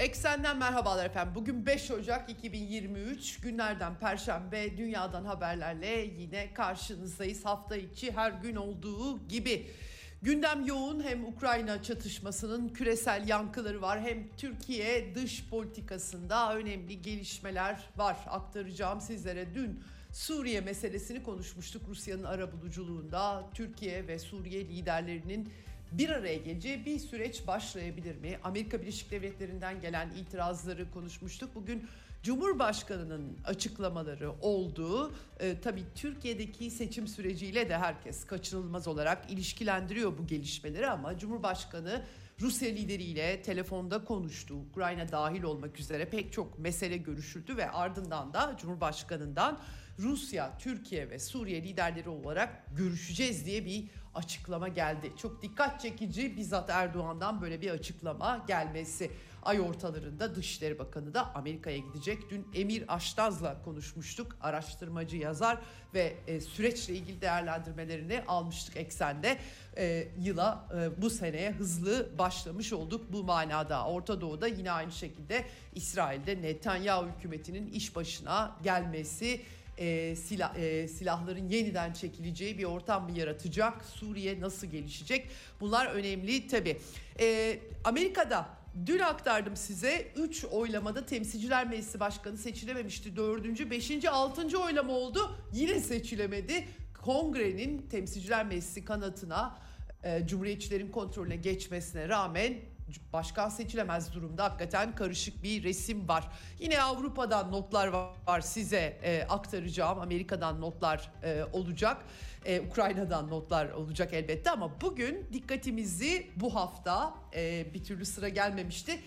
Eksenden merhabalar efendim. Bugün 5 Ocak 2023 günlerden Perşembe dünyadan haberlerle yine karşınızdayız. Hafta içi her gün olduğu gibi. Gündem yoğun hem Ukrayna çatışmasının küresel yankıları var hem Türkiye dış politikasında önemli gelişmeler var. Aktaracağım sizlere dün Suriye meselesini konuşmuştuk Rusya'nın arabuluculuğunda Türkiye ve Suriye liderlerinin bir araya geleceği bir süreç başlayabilir mi? Amerika Birleşik Devletleri'nden gelen itirazları konuşmuştuk. Bugün Cumhurbaşkanı'nın açıklamaları olduğu e, tabii Türkiye'deki seçim süreciyle de herkes kaçınılmaz olarak ilişkilendiriyor bu gelişmeleri ama Cumhurbaşkanı Rusya lideriyle telefonda konuştu. Ukrayna dahil olmak üzere pek çok mesele görüşüldü ve ardından da Cumhurbaşkanı'ndan Rusya, Türkiye ve Suriye liderleri olarak görüşeceğiz diye bir açıklama geldi. Çok dikkat çekici bizzat Erdoğan'dan böyle bir açıklama gelmesi. Ay ortalarında Dışişleri Bakanı da Amerika'ya gidecek. Dün Emir Aştaz'la konuşmuştuk. Araştırmacı yazar ve e, süreçle ilgili değerlendirmelerini almıştık eksende. E, yıla e, bu seneye hızlı başlamış olduk bu manada. Orta Doğu'da yine aynı şekilde İsrail'de Netanyahu hükümetinin iş başına gelmesi e, silah, e, silahların yeniden çekileceği bir ortam mı yaratacak? Suriye nasıl gelişecek? Bunlar önemli tabii. E, Amerika'da dün aktardım size 3 oylamada Temsilciler Meclisi Başkanı seçilememişti. 4. 5. 6. oylama oldu. Yine seçilemedi. Kongrenin Temsilciler Meclisi kanatına e, Cumhuriyetçilerin kontrolüne geçmesine rağmen başkan seçilemez durumda. Hakikaten karışık bir resim var. Yine Avrupa'dan notlar var size e, aktaracağım. Amerika'dan notlar e, olacak. E, Ukrayna'dan notlar olacak elbette ama bugün dikkatimizi bu hafta e, bir türlü sıra gelmemişti.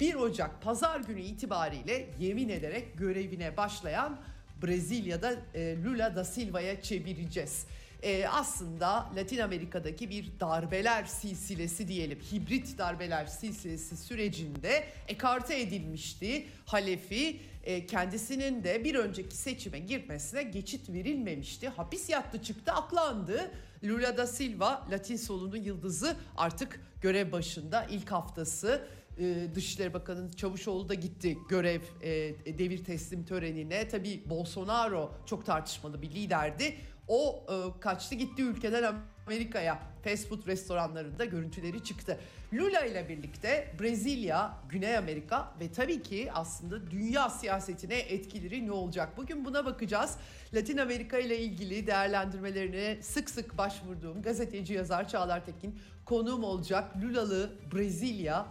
1 Ocak pazar günü itibariyle yemin ederek görevine başlayan Brezilya'da e, Lula da Silva'ya çevireceğiz e, aslında Latin Amerika'daki bir darbeler silsilesi diyelim hibrit darbeler silsilesi sürecinde ekarte edilmişti. Halefi e, kendisinin de bir önceki seçime girmesine geçit verilmemişti. Hapis yattı çıktı aklandı. Lula da Silva Latin solunun yıldızı artık görev başında ilk haftası e, Dışişleri Bakanı Çavuşoğlu da gitti görev e, devir teslim törenine. Tabii Bolsonaro çok tartışmalı bir liderdi. O e, kaçtı gitti ülkeden Amerika'ya. Fast food restoranlarında görüntüleri çıktı. Lula ile birlikte Brezilya, Güney Amerika ve tabii ki aslında dünya siyasetine etkileri ne olacak? Bugün buna bakacağız. Latin Amerika ile ilgili değerlendirmelerine sık sık başvurduğum gazeteci yazar Çağlar Tekin konuğum olacak. Lulalı Brezilya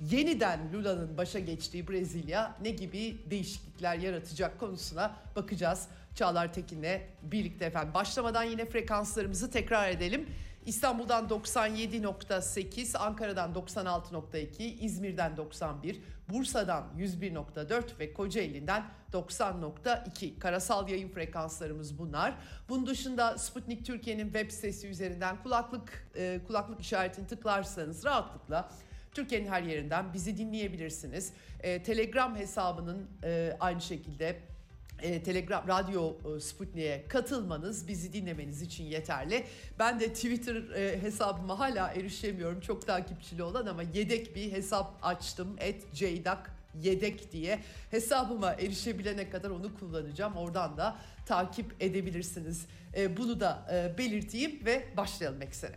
yeniden Lula'nın başa geçtiği Brezilya ne gibi değişiklikler yaratacak konusuna bakacağız. Çağlar Tekin'le birlikte efendim. Başlamadan yine frekanslarımızı tekrar edelim. İstanbul'dan 97.8, Ankara'dan 96.2, İzmir'den 91, Bursa'dan 101.4 ve Kocaeli'nden 90.2 karasal yayın frekanslarımız bunlar. Bunun dışında Sputnik Türkiye'nin web sitesi üzerinden kulaklık e, kulaklık işaretini tıklarsanız rahatlıkla Türkiye'nin her yerinden bizi dinleyebilirsiniz. E, Telegram hesabının e, aynı şekilde e, Telegram Radyo e, Sputnik'e katılmanız bizi dinlemeniz için yeterli. Ben de Twitter e, hesabıma hala erişemiyorum. Çok takipçili olan ama yedek bir hesap açtım. Et yedek diye hesabıma erişebilene kadar onu kullanacağım. Oradan da takip edebilirsiniz. E, bunu da e, belirteyim ve başlayalım eksene.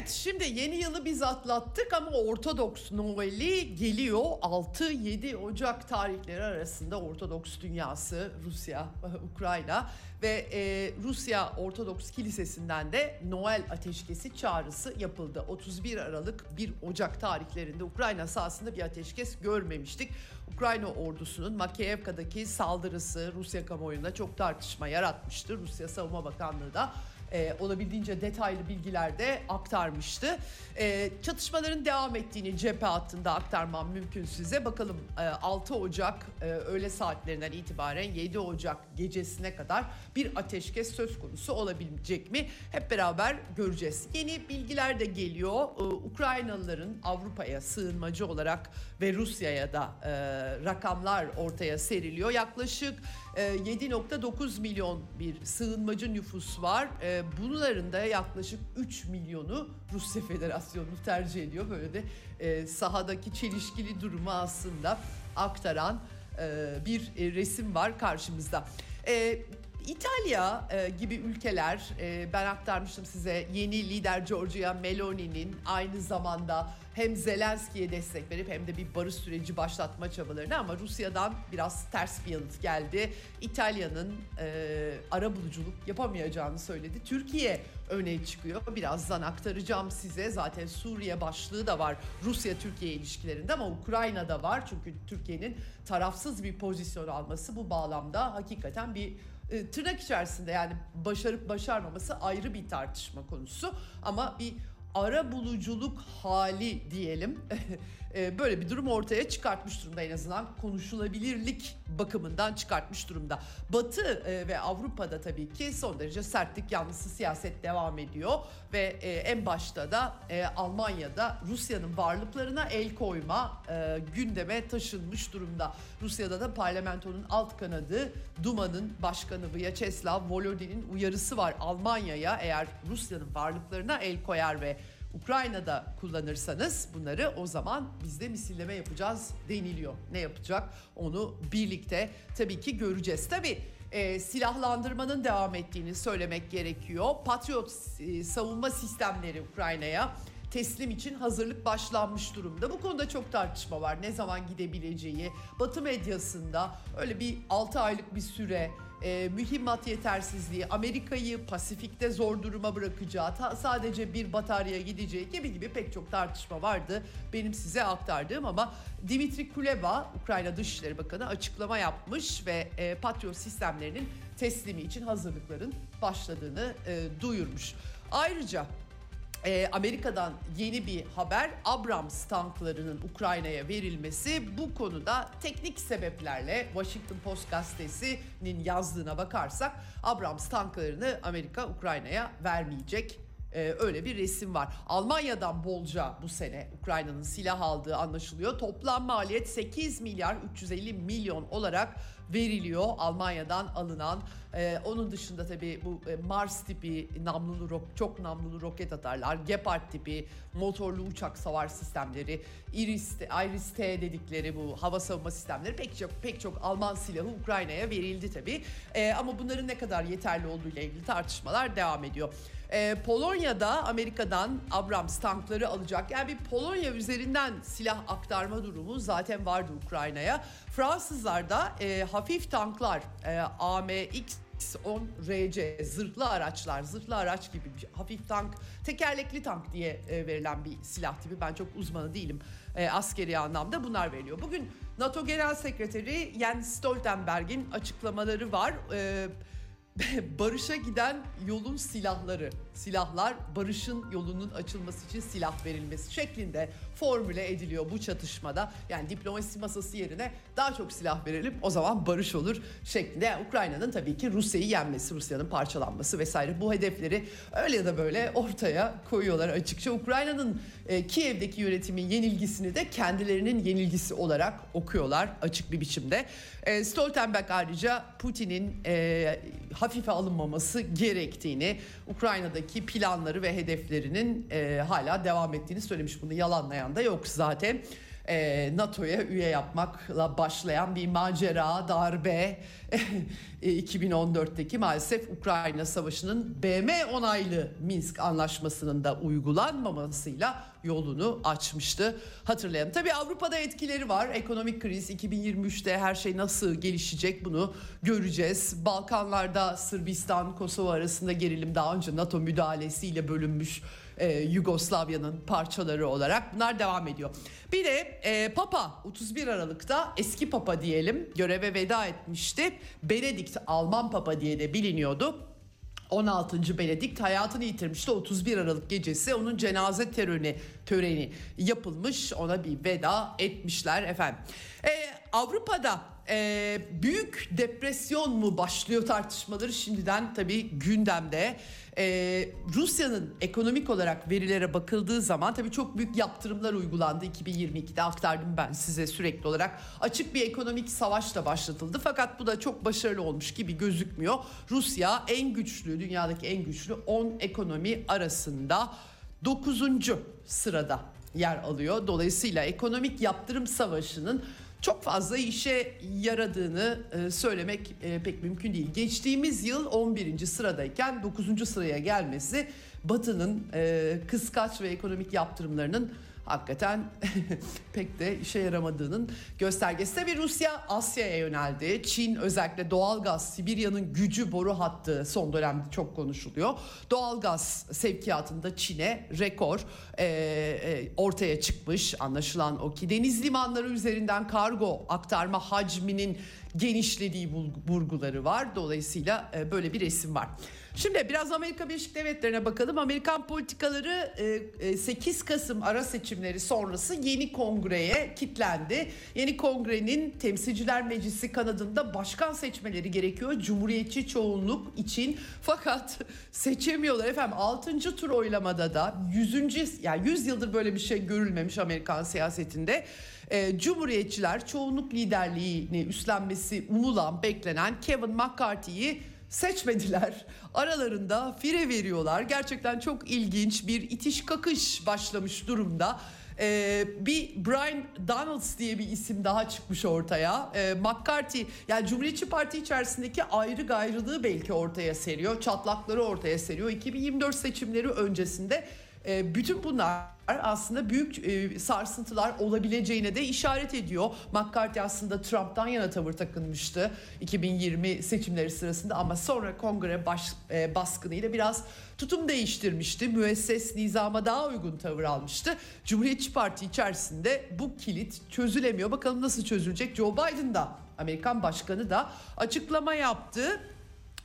Evet şimdi yeni yılı biz atlattık ama Ortodoks Noel'i geliyor. 6-7 Ocak tarihleri arasında Ortodoks dünyası Rusya, Ukrayna ve e, Rusya Ortodoks Kilisesi'nden de Noel ateşkesi çağrısı yapıldı. 31 Aralık 1 Ocak tarihlerinde Ukrayna sahasında bir ateşkes görmemiştik. Ukrayna ordusunun Makeyevka'daki saldırısı Rusya kamuoyunda çok tartışma yaratmıştı. Rusya Savunma Bakanlığı da e, olabildiğince detaylı bilgiler de aktarmıştı. E, çatışmaların devam ettiğini cephe hattında aktarmam mümkün size. Bakalım e, 6 Ocak e, öğle saatlerinden itibaren 7 Ocak gecesine kadar bir ateşkes söz konusu olabilecek mi? Hep beraber göreceğiz. Yeni bilgiler de geliyor. E, Ukraynalıların Avrupa'ya sığınmacı olarak ve Rusya'ya da e, rakamlar ortaya seriliyor. Yaklaşık 7.9 milyon bir sığınmacı nüfus var. E, bunların da yaklaşık 3 milyonu Rusya Federasyonu'nu tercih ediyor. Böyle de e, sahadaki çelişkili durumu aslında aktaran e, bir e, resim var karşımızda. İtalya gibi ülkeler ben aktarmıştım size yeni lider Giorgia Meloni'nin aynı zamanda hem Zelenski'ye destek verip hem de bir barış süreci başlatma çabalarını ama Rusya'dan biraz ters bir yanıt geldi. İtalya'nın e, ara buluculuk yapamayacağını söyledi. Türkiye öne çıkıyor. Birazdan aktaracağım size. Zaten Suriye başlığı da var Rusya-Türkiye ilişkilerinde ama Ukrayna'da var. Çünkü Türkiye'nin tarafsız bir pozisyon alması bu bağlamda hakikaten bir e, tırnak içerisinde yani başarıp başarmaması ayrı bir tartışma konusu ama bir ara buluculuk hali diyelim e, böyle bir durum ortaya çıkartmış durumda en azından konuşulabilirlik bakımından çıkartmış durumda. Batı e, ve Avrupa'da tabii ki son derece sertlik yanlısı siyaset devam ediyor ve e, en başta da Almanya'da Rusya'nın varlıklarına el koyma gündeme taşınmış durumda. Rusya'da da parlamentonun alt kanadı Duma'nın başkanı Vyacheslav Volodin'in uyarısı var Almanya'ya eğer Rusya'nın varlıklarına el koyar ve Ukrayna'da kullanırsanız bunları o zaman biz de misilleme yapacağız deniliyor. Ne yapacak onu birlikte tabii ki göreceğiz. Tabii e, silahlandırmanın devam ettiğini söylemek gerekiyor. Patriot e, savunma sistemleri Ukrayna'ya teslim için hazırlık başlanmış durumda. Bu konuda çok tartışma var. Ne zaman gidebileceği. Batı medyasında öyle bir 6 aylık bir süre e, mühimmat yetersizliği, Amerika'yı Pasifik'te zor duruma bırakacağı, ta, sadece bir batarya gideceği gibi gibi pek çok tartışma vardı. Benim size aktardığım ama Dimitri Kuleba, Ukrayna Dışişleri Bakanı açıklama yapmış ve e, Patriot sistemlerinin teslimi için hazırlıkların başladığını e, duyurmuş. Ayrıca e, Amerika'dan yeni bir haber Abrams tanklarının Ukrayna'ya verilmesi bu konuda teknik sebeplerle Washington Post gazetesinin yazdığına bakarsak Abrams tanklarını Amerika Ukrayna'ya vermeyecek ee, öyle bir resim var. Almanya'dan bolca bu sene Ukrayna'nın silah aldığı anlaşılıyor. Toplam maliyet 8 milyar 350 milyon olarak veriliyor Almanya'dan alınan. Ee, onun dışında tabii bu e, Mars tipi namlulu çok namlulu roket atarlar, Gepard tipi motorlu uçak savar sistemleri, Iris, Iris T dedikleri bu hava savunma sistemleri pek çok pek çok Alman silahı Ukrayna'ya verildi tabii. Ee, ama bunların ne kadar yeterli olduğu ile ilgili tartışmalar devam ediyor. Ee, Polonya'da Amerika'dan Abrams tankları alacak. Yani bir Polonya üzerinden silah aktarma durumu zaten vardı Ukrayna'ya. Fransızlar da e, hafif tanklar e, AMX 10 RC zırhlı araçlar, zırhlı araç gibi bir hafif tank, tekerlekli tank diye e, verilen bir silah tipi. Ben çok uzmanı değilim e, askeri anlamda bunlar veriliyor. Bugün NATO Genel Sekreteri Jens Stoltenberg'in açıklamaları var. E, barışa giden yolun silahları, silahlar barışın yolunun açılması için silah verilmesi şeklinde formüle ediliyor bu çatışmada. Yani diplomasi masası yerine daha çok silah verelim o zaman barış olur şeklinde. Yani Ukrayna'nın tabii ki Rusya'yı yenmesi, Rusya'nın parçalanması vesaire bu hedefleri öyle ya da böyle ortaya koyuyorlar açıkça. Ukrayna'nın e, Kiev'deki yönetimin yenilgisini de kendilerinin yenilgisi olarak okuyorlar açık bir biçimde. E, Stoltenberg ayrıca Putin'in e, hafife alınmaması gerektiğini, Ukrayna'daki planları ve hedeflerinin e, hala devam ettiğini söylemiş. Bunu yalanlayan da yok zaten. E, NATO'ya üye yapmakla başlayan bir macera, darbe 2014'teki e, maalesef Ukrayna Savaşı'nın BM onaylı Minsk Anlaşması'nın da uygulanmamasıyla yolunu açmıştı. Hatırlayalım. Tabii Avrupa'da etkileri var. Ekonomik kriz 2023'te her şey nasıl gelişecek bunu göreceğiz. Balkanlarda Sırbistan, Kosova arasında gerilim daha önce NATO müdahalesiyle bölünmüş e, Yugoslavya'nın parçaları olarak bunlar devam ediyor. Bir de e, Papa 31 Aralık'ta eski Papa diyelim göreve veda etmişti. Benedikt Alman Papa diye de biliniyordu. 16. Benedikt hayatını yitirmişti 31 Aralık gecesi onun cenaze töreni töreni yapılmış ona bir veda etmişler efendim. Ee, Avrupa'da e, büyük depresyon mu başlıyor tartışmaları şimdiden tabii gündemde. Ee, Rusya'nın ekonomik olarak verilere bakıldığı zaman tabii çok büyük yaptırımlar uygulandı 2022'de aktardım ben size sürekli olarak. Açık bir ekonomik savaş da başlatıldı fakat bu da çok başarılı olmuş gibi gözükmüyor. Rusya en güçlü dünyadaki en güçlü 10 ekonomi arasında 9. sırada yer alıyor. Dolayısıyla ekonomik yaptırım savaşının çok fazla işe yaradığını e, söylemek e, pek mümkün değil. Geçtiğimiz yıl 11. sıradayken 9. sıraya gelmesi Batı'nın e, kıskaç ve ekonomik yaptırımlarının hakikaten pek de işe yaramadığının göstergesi. Tabii Rusya Asya'ya yöneldi. Çin özellikle doğalgaz, Sibirya'nın gücü boru hattı son dönemde çok konuşuluyor. Doğalgaz sevkiyatında Çin'e rekor e, e, ortaya çıkmış anlaşılan o ki deniz limanları üzerinden kargo aktarma hacminin genişlediği vurguları var. Dolayısıyla e, böyle bir resim var. Şimdi biraz Amerika Birleşik Devletleri'ne bakalım. Amerikan politikaları 8 Kasım ara seçimleri sonrası yeni kongreye kitlendi. Yeni kongrenin temsilciler meclisi kanadında başkan seçmeleri gerekiyor. Cumhuriyetçi çoğunluk için fakat seçemiyorlar efendim. 6. tur oylamada da 100. yani 100 yıldır böyle bir şey görülmemiş Amerikan siyasetinde. E, Cumhuriyetçiler çoğunluk liderliğini üstlenmesi umulan, beklenen Kevin McCarthy'yi seçmediler. Aralarında fire veriyorlar. Gerçekten çok ilginç bir itiş kakış başlamış durumda. Ee, bir Brian Donalds diye bir isim daha çıkmış ortaya. Ee, McCarthy yani Cumhuriyetçi Parti içerisindeki ayrı gayrılığı belki ortaya seriyor. Çatlakları ortaya seriyor. 2024 seçimleri öncesinde e, bütün bunlar aslında büyük e, sarsıntılar olabileceğine de işaret ediyor. McCarthy aslında Trump'tan yana tavır takınmıştı 2020 seçimleri sırasında ama sonra kongre baş, e, baskınıyla biraz tutum değiştirmişti. Müesses nizama daha uygun tavır almıştı. Cumhuriyetçi Parti içerisinde bu kilit çözülemiyor. Bakalım nasıl çözülecek? Joe Biden da Amerikan başkanı da açıklama yaptı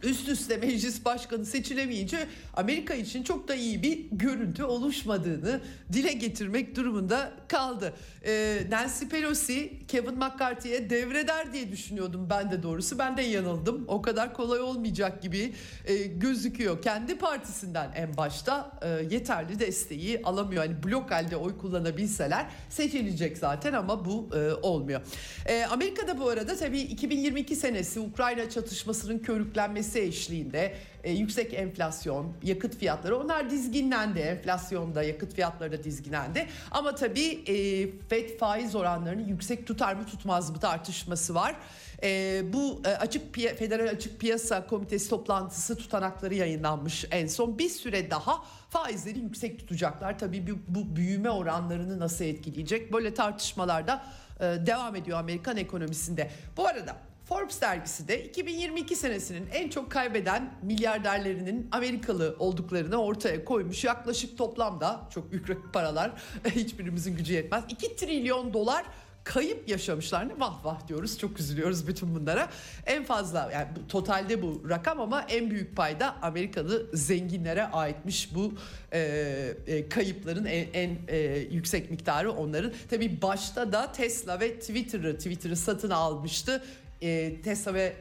üst üste meclis başkanı seçilemeyince Amerika için çok da iyi bir görüntü oluşmadığını dile getirmek durumunda kaldı. Ee, Nancy Pelosi Kevin McCarthy'ye devreder diye düşünüyordum ben de doğrusu. Ben de yanıldım. O kadar kolay olmayacak gibi e, gözüküyor. Kendi partisinden en başta e, yeterli desteği alamıyor. Yani blok halde oy kullanabilseler seçilecek zaten ama bu e, olmuyor. E, Amerika'da bu arada tabii 2022 senesi Ukrayna çatışmasının körüklenmesi eşliğinde e, yüksek enflasyon, yakıt fiyatları onlar dizginlendi. Enflasyonda, yakıt fiyatları da dizginlendi. Ama tabii e, FED faiz oranlarını yüksek tutar mı tutmaz mı tartışması var. E, bu e, açık piya, Federal Açık Piyasa Komitesi toplantısı tutanakları yayınlanmış en son. Bir süre daha faizleri yüksek tutacaklar. Tabii bu, bu büyüme oranlarını nasıl etkileyecek? Böyle tartışmalarda e, devam ediyor Amerikan ekonomisinde. Bu arada Forbes dergisi de 2022 senesinin en çok kaybeden milyarderlerinin Amerikalı olduklarını ortaya koymuş. Yaklaşık toplamda çok büyük paralar hiçbirimizin gücü yetmez. 2 trilyon dolar kayıp yaşamışlar. Ne vah vah diyoruz. Çok üzülüyoruz bütün bunlara. En fazla yani bu, totalde bu rakam ama en büyük payda Amerikalı zenginlere aitmiş bu e, e, kayıpların en, en e, yüksek miktarı onların. Tabii başta da Tesla ve Twitter'ı Twitter'ı satın almıştı Tesla ve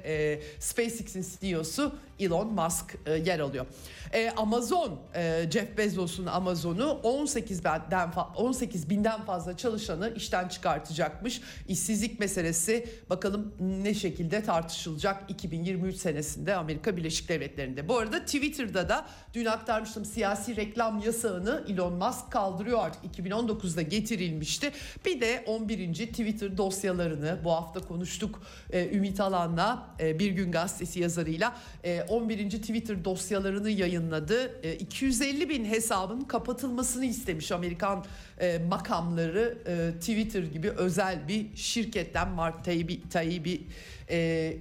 SpaceX'in CEO'su Elon Musk e, yer alıyor. E, Amazon, e, Jeff Bezos'un Amazon'u 18 binden 18 binden fazla çalışanı işten çıkartacakmış. İşsizlik meselesi bakalım ne şekilde tartışılacak 2023 senesinde Amerika Birleşik Devletleri'nde. Bu arada Twitter'da da dün aktarmıştım siyasi reklam yasağını Elon Musk kaldırıyor artık 2019'da getirilmişti. Bir de 11. Twitter dosyalarını bu hafta konuştuk. E, Ümit Alan'la e, Bir Gün Gazetesi yazarıyla e, 11. Twitter dosyalarını yayınladı. E, 250 bin hesabın kapatılmasını istemiş Amerikan e, makamları e, Twitter gibi özel bir şirketten Mark Taibbi, Taibbi e,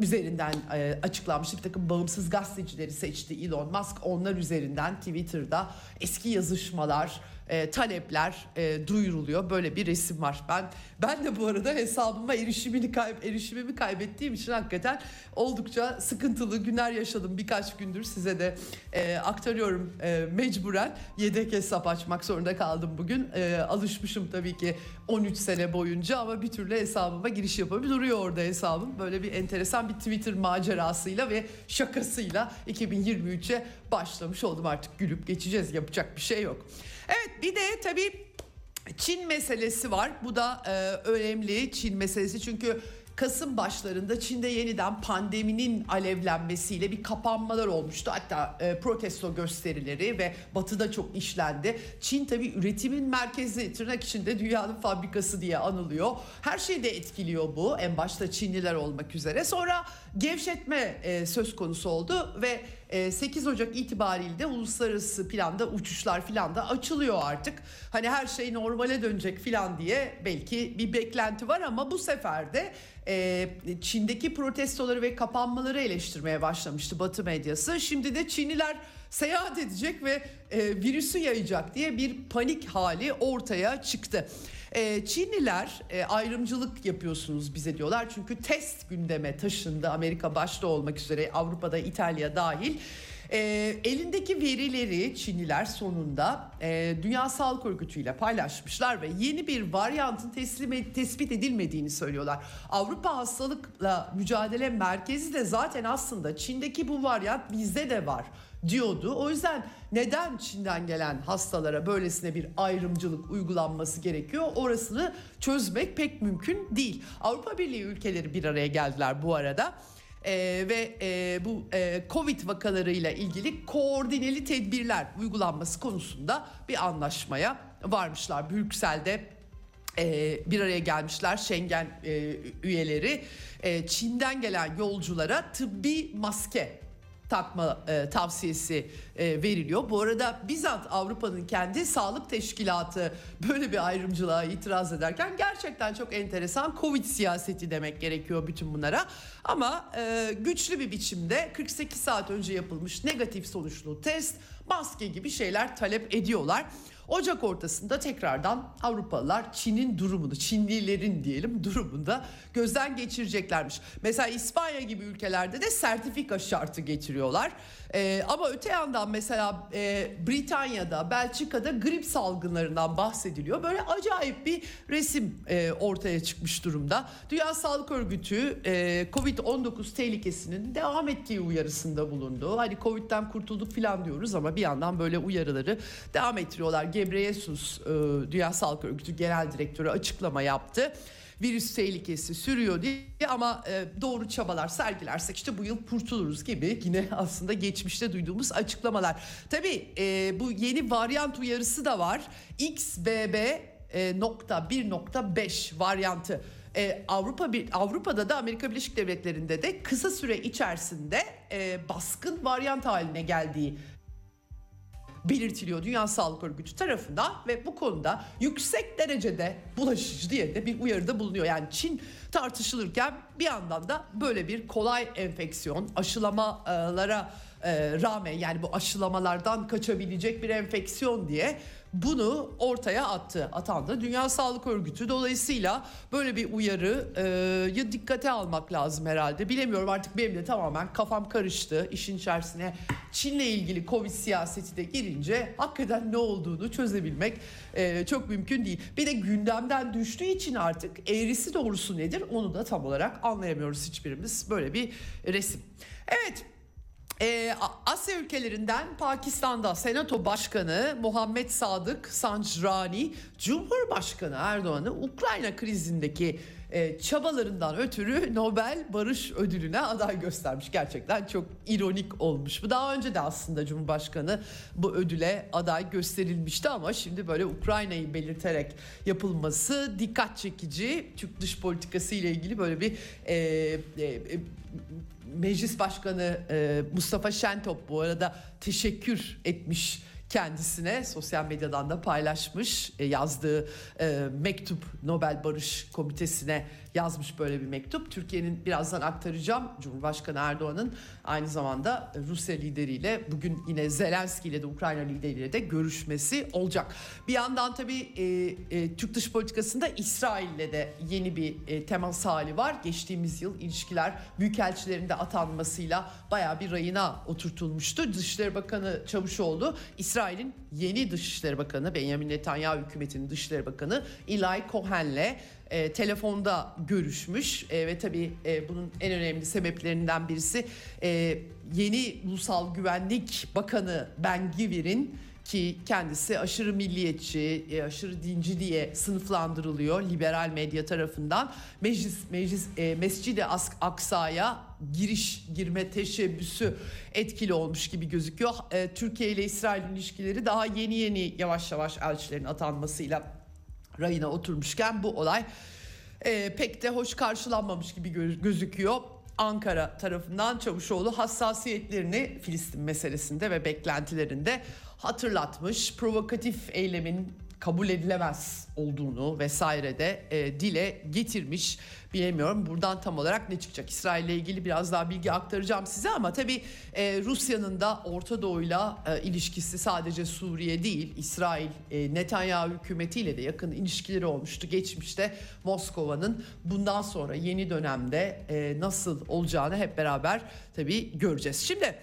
üzerinden e, açıklanmış bir takım bağımsız gazetecileri seçti Elon Musk. Onlar üzerinden Twitter'da eski yazışmalar, e, talepler e, duyuruluyor. Böyle bir resim var. Ben ben de bu arada hesabıma erişimini kayb erişimimi kaybettiğim için hakikaten oldukça sıkıntılı günler yaşadım birkaç gündür size de e, aktarıyorum e, mecburen yedek hesap açmak zorunda kaldım bugün. E, alışmışım tabii ki 13 sene boyunca ama bir türlü hesabıma giriş yapamıyorum. Duruyor orada hesabım. Böyle bir enteresan bir Twitter macerasıyla ve şakasıyla 2023'e başlamış oldum artık gülüp geçeceğiz yapacak bir şey yok. Evet bir de tabii Çin meselesi var. Bu da e, önemli Çin meselesi çünkü Kasım başlarında Çin'de yeniden pandeminin alevlenmesiyle bir kapanmalar olmuştu. Hatta e, protesto gösterileri ve batıda çok işlendi. Çin tabii üretimin merkezi tırnak içinde dünyanın fabrikası diye anılıyor. Her şeyi de etkiliyor bu en başta Çinliler olmak üzere. Sonra gevşetme e, söz konusu oldu ve 8 e, Ocak itibariyle de uluslararası planda uçuşlar filan da açılıyor artık. Hani her şey normale dönecek filan diye belki bir beklenti var ama bu sefer de e, Çin'deki protestoları ve kapanmaları eleştirmeye başlamıştı Batı medyası. Şimdi de Çinliler seyahat edecek ve e, virüsü yayacak diye bir panik hali ortaya çıktı. E, Çinliler e, ayrımcılık yapıyorsunuz bize diyorlar çünkü test gündeme taşındı Amerika başta olmak üzere Avrupa'da İtalya dahil. E, elindeki verileri Çinliler sonunda e, Dünya Sağlık Örgütü ile paylaşmışlar ve yeni bir varyantın teslim tespit edilmediğini söylüyorlar. Avrupa Hastalıkla Mücadele Merkezi de zaten aslında Çin'deki bu varyant bizde de var diyordu. O yüzden neden Çin'den gelen hastalara böylesine bir ayrımcılık uygulanması gerekiyor? Orasını çözmek pek mümkün değil. Avrupa Birliği ülkeleri bir araya geldiler bu arada. Ee, ve e, bu e, Covid vakalarıyla ilgili koordineli tedbirler uygulanması konusunda bir anlaşmaya varmışlar. Brüksel'de e, bir araya gelmişler Schengen e, üyeleri. E, Çin'den gelen yolculara tıbbi maske takma e, tavsiyesi e, veriliyor. Bu arada bizzat Avrupa'nın kendi sağlık teşkilatı böyle bir ayrımcılığa itiraz ederken gerçekten çok enteresan Covid siyaseti demek gerekiyor bütün bunlara. Ama e, güçlü bir biçimde 48 saat önce yapılmış negatif sonuçlu test maske gibi şeyler talep ediyorlar. Ocak ortasında tekrardan Avrupalılar Çin'in durumunu, Çinlilerin diyelim durumunda gözden geçireceklermiş. Mesela İspanya gibi ülkelerde de sertifika şartı getiriyorlar. Ee, ama öte yandan mesela e, Britanya'da, Belçika'da grip salgınlarından bahsediliyor. Böyle acayip bir resim e, ortaya çıkmış durumda. Dünya Sağlık Örgütü e, Covid-19 tehlikesinin devam ettiği uyarısında bulundu. Hani Covid'den kurtulduk falan diyoruz ama bir yandan böyle uyarıları devam ettiriyorlar. Gebreyesus e, Dünya Sağlık Örgütü Genel Direktörü açıklama yaptı virüs tehlikesi sürüyor diye ama e, doğru çabalar sergilersek işte bu yıl kurtuluruz gibi yine aslında geçmişte duyduğumuz açıklamalar. Tabii e, bu yeni varyant uyarısı da var. XBB e, nokta 1.5 varyantı. Ee, Avrupa bir Avrupa'da da Amerika Birleşik Devletleri'nde de kısa süre içerisinde e, baskın varyant haline geldiği belirtiliyor Dünya Sağlık Örgütü tarafından ve bu konuda yüksek derecede bulaşıcı diye de bir uyarıda bulunuyor. Yani Çin tartışılırken bir yandan da böyle bir kolay enfeksiyon aşılamalara e, rağmen yani bu aşılamalardan kaçabilecek bir enfeksiyon diye bunu ortaya attı. Atan da Dünya Sağlık Örgütü. Dolayısıyla böyle bir uyarıyı e, dikkate almak lazım herhalde. Bilemiyorum artık benim de tamamen kafam karıştı. İşin içerisine Çin'le ilgili Covid siyaseti de girince hakikaten ne olduğunu çözebilmek e, çok mümkün değil. Bir de gündemden düştüğü için artık eğrisi doğrusu nedir onu da tam olarak anlayamıyoruz hiçbirimiz. Böyle bir resim. Evet ee, Asya ülkelerinden Pakistan'da Senato Başkanı Muhammed Sadık Sancrani Cumhurbaşkanı Erdoğan'ı Ukrayna krizindeki e, çabalarından ötürü Nobel Barış Ödülü'ne aday göstermiş. Gerçekten çok ironik olmuş. Bu daha önce de aslında Cumhurbaşkanı bu ödüle aday gösterilmişti ama şimdi böyle Ukrayna'yı belirterek yapılması dikkat çekici. Türk dış politikası ile ilgili böyle bir e, e, e, Meclis Başkanı e, Mustafa Şentop bu arada teşekkür etmiş kendisine. Sosyal medyadan da paylaşmış e, yazdığı e, mektup Nobel Barış Komitesi'ne yazmış böyle bir mektup. Türkiye'nin birazdan aktaracağım Cumhurbaşkanı Erdoğan'ın aynı zamanda Rusya lideriyle bugün yine Zelenski ile de Ukrayna lideriyle de görüşmesi olacak. Bir yandan tabii e, e, Türk dış politikasında İsrail'le de yeni bir e, temas hali var. Geçtiğimiz yıl ilişkiler büyükelçilerinde atanmasıyla baya bir rayına oturtulmuştu. Dışişleri Bakanı Çavuşoğlu İsrail'in yeni Dışişleri Bakanı Benjamin Netanyahu hükümetinin Dışişleri Bakanı Eli Cohen'le e, telefonda görüşmüş e, ve tabii e, bunun en önemli sebeplerinden birisi e, yeni Ulusal Güvenlik Bakanı Ben Givir'in ki kendisi aşırı milliyetçi, e, aşırı dinci diye sınıflandırılıyor liberal medya tarafından. Meclis Meclis e, Mescid-i Aksa'ya giriş girme teşebbüsü etkili olmuş gibi gözüküyor. E, Türkiye ile İsrail ilişkileri daha yeni yeni yavaş yavaş elçilerin atanmasıyla rayına oturmuşken bu olay e, pek de hoş karşılanmamış gibi gözüküyor. Ankara tarafından Çavuşoğlu hassasiyetlerini Filistin meselesinde ve beklentilerinde hatırlatmış. Provokatif eylemin kabul edilemez olduğunu vesaire de e, dile getirmiş. Bilemiyorum buradan tam olarak ne çıkacak. İsrail ile ilgili biraz daha bilgi aktaracağım size ama tabii e, Rusya'nın da Orta Doğu'yla e, ilişkisi sadece Suriye değil. İsrail e, Netanyahu hükümetiyle de yakın ilişkileri olmuştu geçmişte. Moskova'nın bundan sonra yeni dönemde e, nasıl olacağını hep beraber tabii göreceğiz. Şimdi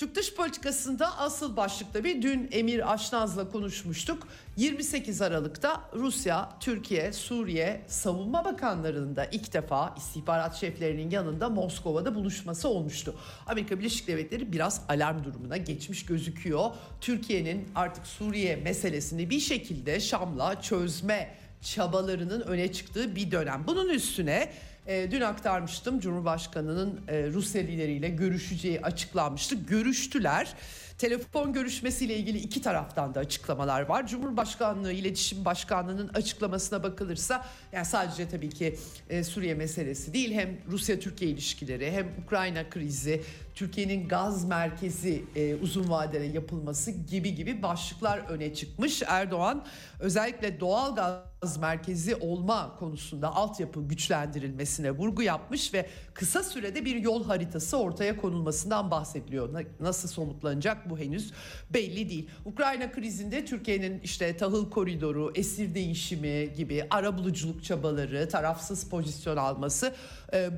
Türk dış politikasında asıl başlıkta bir dün Emir Aşnaz'la konuşmuştuk. 28 Aralık'ta Rusya, Türkiye, Suriye savunma bakanlarının da ilk defa istihbarat şeflerinin yanında Moskova'da buluşması olmuştu. Amerika Birleşik Devletleri biraz alarm durumuna geçmiş gözüküyor. Türkiye'nin artık Suriye meselesini bir şekilde Şam'la çözme çabalarının öne çıktığı bir dönem. Bunun üstüne e, dün aktarmıştım Cumhurbaşkanı'nın e, Rusya lideriyle görüşeceği açıklanmıştı. Görüştüler. Telefon görüşmesiyle ilgili iki taraftan da açıklamalar var. Cumhurbaşkanlığı İletişim Başkanlığı'nın açıklamasına bakılırsa yani sadece tabii ki e, Suriye meselesi değil hem Rusya-Türkiye ilişkileri hem Ukrayna krizi, Türkiye'nin gaz merkezi e, uzun vadede yapılması gibi gibi başlıklar öne çıkmış. Erdoğan özellikle doğal gaz merkezi olma konusunda altyapı güçlendirilmesine vurgu yapmış ve kısa sürede bir yol haritası ortaya konulmasından bahsediliyor. Nasıl somutlanacak bu henüz belli değil. Ukrayna krizinde Türkiye'nin işte tahıl koridoru, esir değişimi gibi arabuluculuk çabaları, tarafsız pozisyon alması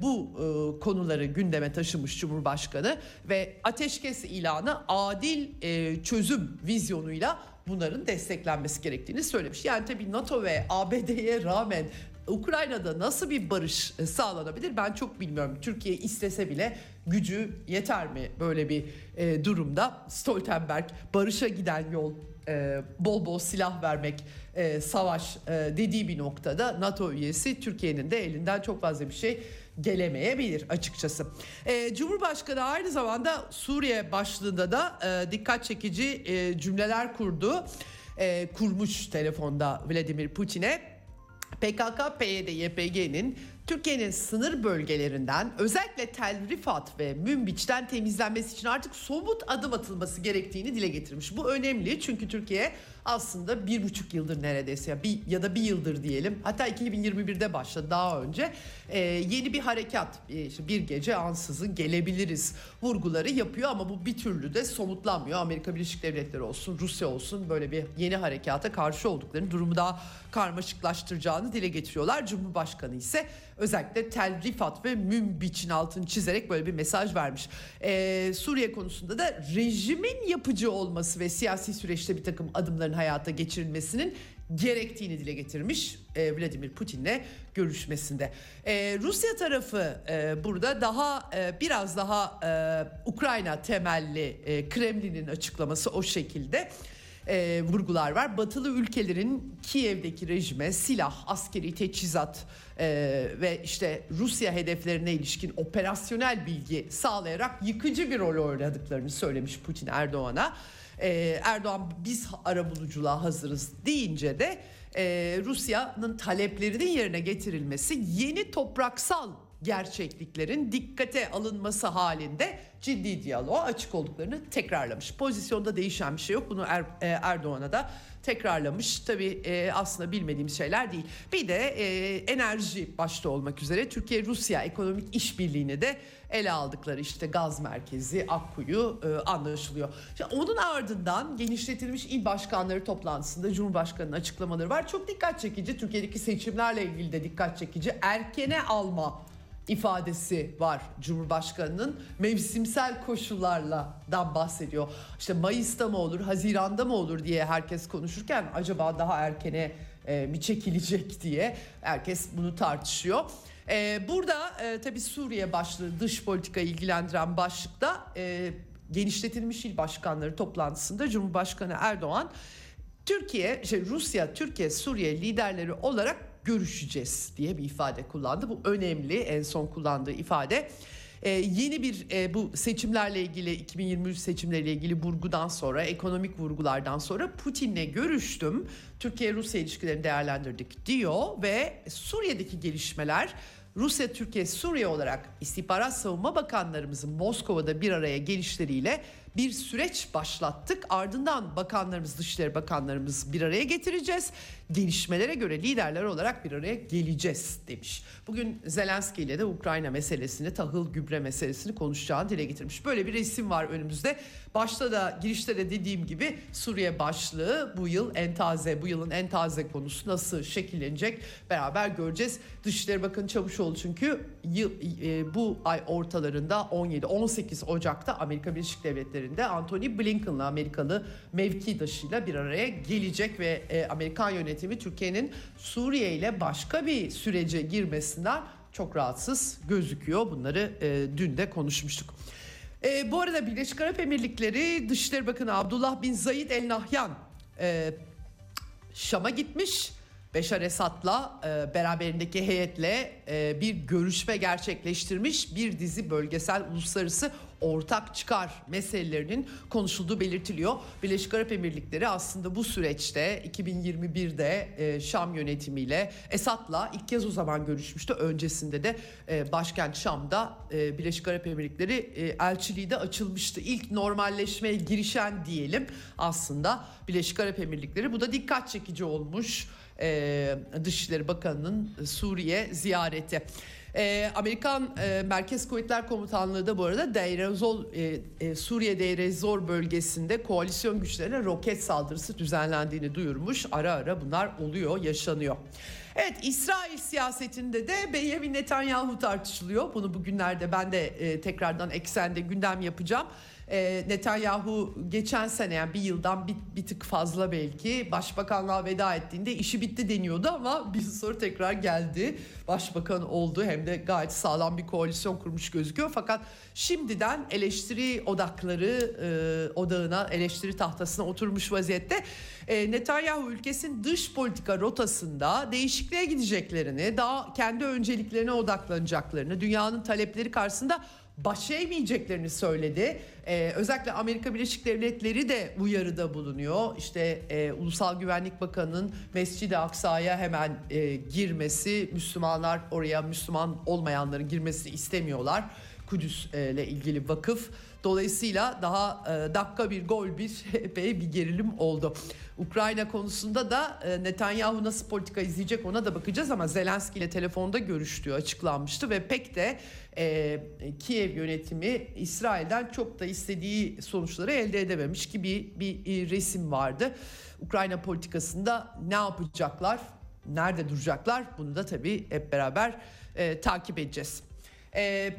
bu e, konuları gündeme taşımış Cumhurbaşkanı ve ateşkes ilanı adil e, çözüm vizyonuyla bunların desteklenmesi gerektiğini söylemiş. Yani tabii NATO ve ABD'ye rağmen Ukrayna'da nasıl bir barış sağlanabilir ben çok bilmiyorum. Türkiye istese bile gücü yeter mi böyle bir e, durumda? Stoltenberg barışa giden yol e, bol bol silah vermek, e, savaş e, dediği bir noktada NATO üyesi Türkiye'nin de elinden çok fazla bir şey gelemeyebilir açıkçası. E, Cumhurbaşkanı aynı zamanda Suriye başlığında da e, dikkat çekici e, cümleler kurdu. E, kurmuş telefonda Vladimir Putin'e. PKK, PYD, YPG'nin Türkiye'nin sınır bölgelerinden özellikle Tel Rifat ve Münbiç'ten temizlenmesi için artık somut adım atılması gerektiğini dile getirmiş. Bu önemli çünkü Türkiye aslında bir buçuk yıldır neredeyse ya, bir, ya da bir yıldır diyelim hatta 2021'de başladı daha önce e, yeni bir harekat e, işte bir gece ansızın gelebiliriz vurguları yapıyor ama bu bir türlü de somutlanmıyor. Amerika Birleşik Devletleri olsun Rusya olsun böyle bir yeni harekata karşı olduklarını durumu daha karmaşıklaştıracağını dile getiriyorlar. Cumhurbaşkanı ise özellikle Tel Rifat ve Münbiç'in altını çizerek böyle bir mesaj vermiş. Ee, Suriye konusunda da rejimin yapıcı olması ve siyasi süreçte bir takım adımların hayata geçirilmesinin gerektiğini dile getirmiş e, Vladimir Putin'le görüşmesinde. E, Rusya tarafı e, burada daha biraz daha Ukrayna temelli Kremlin'in açıklaması o şekilde. vurgular var. Batılı ülkelerin Kiev'deki rejime silah, askeri teçhizat ve işte Rusya hedeflerine ilişkin operasyonel bilgi sağlayarak yıkıcı bir rol oynadıklarını söylemiş Putin Erdoğan'a. E, Erdoğan biz arabuluculuğa hazırız deyince de e, Rusya'nın taleplerinin yerine getirilmesi yeni topraksal gerçekliklerin dikkate alınması halinde ciddi diyaloğa açık olduklarını tekrarlamış. Pozisyonda değişen bir şey yok. Bunu er, e, Erdoğan'a da tekrarlamış. Tabii e, aslında bilmediğimiz şeyler değil. Bir de e, enerji başta olmak üzere Türkiye-Rusya ekonomik işbirliğini de ele aldıkları işte gaz merkezi Akkuyu e, anlaşılıyor. İşte onun ardından genişletilmiş il başkanları toplantısında Cumhurbaşkanı'nın açıklamaları var. Çok dikkat çekici. Türkiye'deki seçimlerle ilgili de dikkat çekici. Erkene alma ifadesi var Cumhurbaşkanı'nın mevsimsel koşullardan bahsediyor. İşte Mayıs'ta mı olur, Haziran'da mı olur diye herkes konuşurken acaba daha erkene e, mi çekilecek diye herkes bunu tartışıyor. E, burada e, tabii Suriye başlığı dış politika ilgilendiren başlıkta e, genişletilmiş il başkanları toplantısında Cumhurbaşkanı Erdoğan Türkiye, şey Rusya, Türkiye, Suriye liderleri olarak görüşeceğiz diye bir ifade kullandı. Bu önemli en son kullandığı ifade. Ee, yeni bir e, bu seçimlerle ilgili 2023 seçimleriyle ilgili vurgudan sonra ekonomik vurgulardan sonra Putin'le görüştüm. Türkiye-Rusya ilişkilerini değerlendirdik diyor ve Suriye'deki gelişmeler Rusya, Türkiye, Suriye olarak istihbarat savunma bakanlarımızın Moskova'da bir araya gelişleriyle bir süreç başlattık. Ardından bakanlarımız, Dışişleri Bakanlarımız bir araya getireceğiz. Gelişmelere göre liderler olarak bir araya geleceğiz demiş. Bugün Zelenski ile de Ukrayna meselesini, tahıl gübre meselesini konuşacağını dile getirmiş. Böyle bir resim var önümüzde. Başta da girişte de dediğim gibi Suriye başlığı bu yıl en taze, bu yılın en taze konusu nasıl şekillenecek beraber göreceğiz. Dışişleri Bakanı Çavuşoğlu çünkü yıl, e, bu ay ortalarında 17-18 Ocak'ta Amerika Birleşik Devletleri'nde Anthony Blinken'la Amerikalı mevkidaşıyla bir araya gelecek ve e, Amerikan yönetimi Türkiye'nin Suriye ile başka bir sürece girmesinden çok rahatsız gözüküyor. Bunları e, dün de konuşmuştuk. E, bu arada Birleşik Arap Emirlikleri Dışişleri Bakanı Abdullah bin Zayed El Nahyan e, Şam'a gitmiş. Beşar Esad'la e, beraberindeki heyetle e, bir görüşme gerçekleştirmiş. Bir dizi bölgesel uluslararası ortak çıkar meselelerinin konuşulduğu belirtiliyor. Birleşik Arap Emirlikleri aslında bu süreçte 2021'de e, Şam yönetimiyle Esad'la ilk kez o zaman görüşmüştü. Öncesinde de e, başkent Şam'da e, Birleşik Arap Emirlikleri e, elçiliği de açılmıştı. İlk normalleşmeye girişen diyelim aslında Birleşik Arap Emirlikleri. Bu da dikkat çekici olmuş. E, Dışişleri Bakanı'nın Suriye ziyareti. E, Amerikan e, Merkez Kuvvetler Komutanlığı da bu arada Deir ez-Zor, e, e, Suriye Deir ez-Zor bölgesinde koalisyon güçlerine roket saldırısı düzenlendiğini duyurmuş. Ara ara bunlar oluyor, yaşanıyor. Evet İsrail siyasetinde de Benjamin Netanyahu tartışılıyor. Bunu bugünlerde ben de e, tekrardan eksende gündem yapacağım. E, Netanyahu geçen sene yani bir yıldan bir, bir tık fazla belki başbakanlığa veda ettiğinde işi bitti deniyordu ama bir sonra tekrar geldi. Başbakan oldu hem de gayet sağlam bir koalisyon kurmuş gözüküyor. Fakat şimdiden eleştiri odakları e, odağına eleştiri tahtasına oturmuş vaziyette. E, Netanyahu ülkesinin dış politika rotasında değişikliğe gideceklerini, daha kendi önceliklerine odaklanacaklarını, dünyanın talepleri karşısında baş söyledi. Ee, özellikle Amerika Birleşik Devletleri de uyarıda bulunuyor. İşte e, Ulusal Güvenlik Bakanı'nın Mescid-i Aksa'ya hemen e, girmesi, Müslümanlar oraya Müslüman olmayanların girmesini istemiyorlar. Kudüs ile ilgili vakıf. Dolayısıyla daha e, dakika bir gol bir epey bir gerilim oldu. Ukrayna konusunda da e, Netanyahu nasıl politika izleyecek ona da bakacağız ama Zelenski ile telefonda görüştüğü açıklanmıştı ve pek de e, Kiev yönetimi İsrail'den çok da istediği sonuçları elde edememiş gibi bir, bir resim vardı. Ukrayna politikasında ne yapacaklar, nerede duracaklar bunu da tabii hep beraber e, takip edeceğiz. E,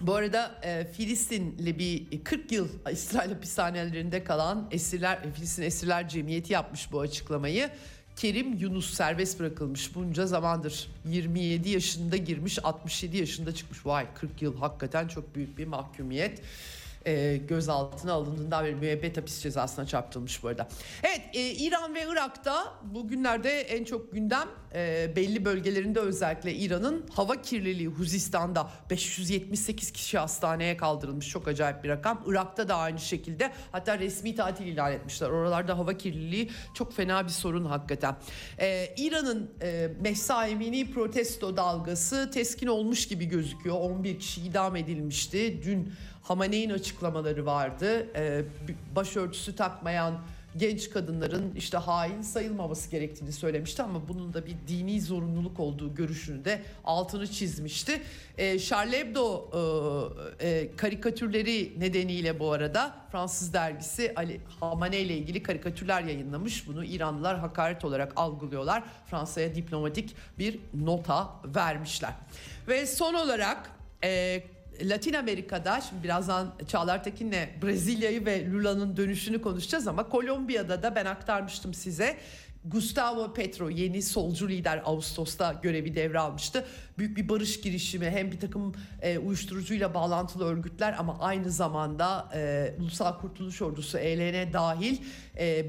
bu arada e, Filistinli bir 40 yıl İsrail hapishanelerinde kalan esirler Filistin Esirler Cemiyeti yapmış bu açıklamayı. Kerim Yunus serbest bırakılmış bunca zamandır. 27 yaşında girmiş 67 yaşında çıkmış. Vay 40 yıl hakikaten çok büyük bir mahkumiyet. E, gözaltına alındığından beri müebbet hapis cezasına çarptırılmış bu arada. Evet e, İran ve Irak'ta bugünlerde en çok gündem e, belli bölgelerinde özellikle İran'ın hava kirliliği Huzistan'da 578 kişi hastaneye kaldırılmış çok acayip bir rakam. Irak'ta da aynı şekilde hatta resmi tatil ilan etmişler. Oralarda hava kirliliği çok fena bir sorun hakikaten. E, İran'ın e, Mehsa Emini protesto dalgası teskin olmuş gibi gözüküyor. 11 kişi idam edilmişti. Dün Hamaney'in açıklamaları vardı. Ee, başörtüsü takmayan genç kadınların işte hain sayılmaması gerektiğini söylemişti ama bunun da bir dini zorunluluk olduğu görüşünü de altını çizmişti. E, Charlie Hebdo e, e, karikatürleri nedeniyle bu arada Fransız dergisi Ali Hamane ile ilgili karikatürler yayınlamış. Bunu İranlılar hakaret olarak algılıyorlar. Fransa'ya diplomatik bir nota vermişler. Ve son olarak e, Latin Amerika'da şimdi birazdan Çağlar Tekin'le Brezilya'yı ve Lula'nın dönüşünü konuşacağız ama Kolombiya'da da ben aktarmıştım size. Gustavo Petro yeni solcu lider Ağustos'ta görevi devralmıştı. Büyük bir barış girişimi hem bir takım e, uyuşturucuyla bağlantılı örgütler ama aynı zamanda e, Ulusal Kurtuluş Ordusu ELN dahil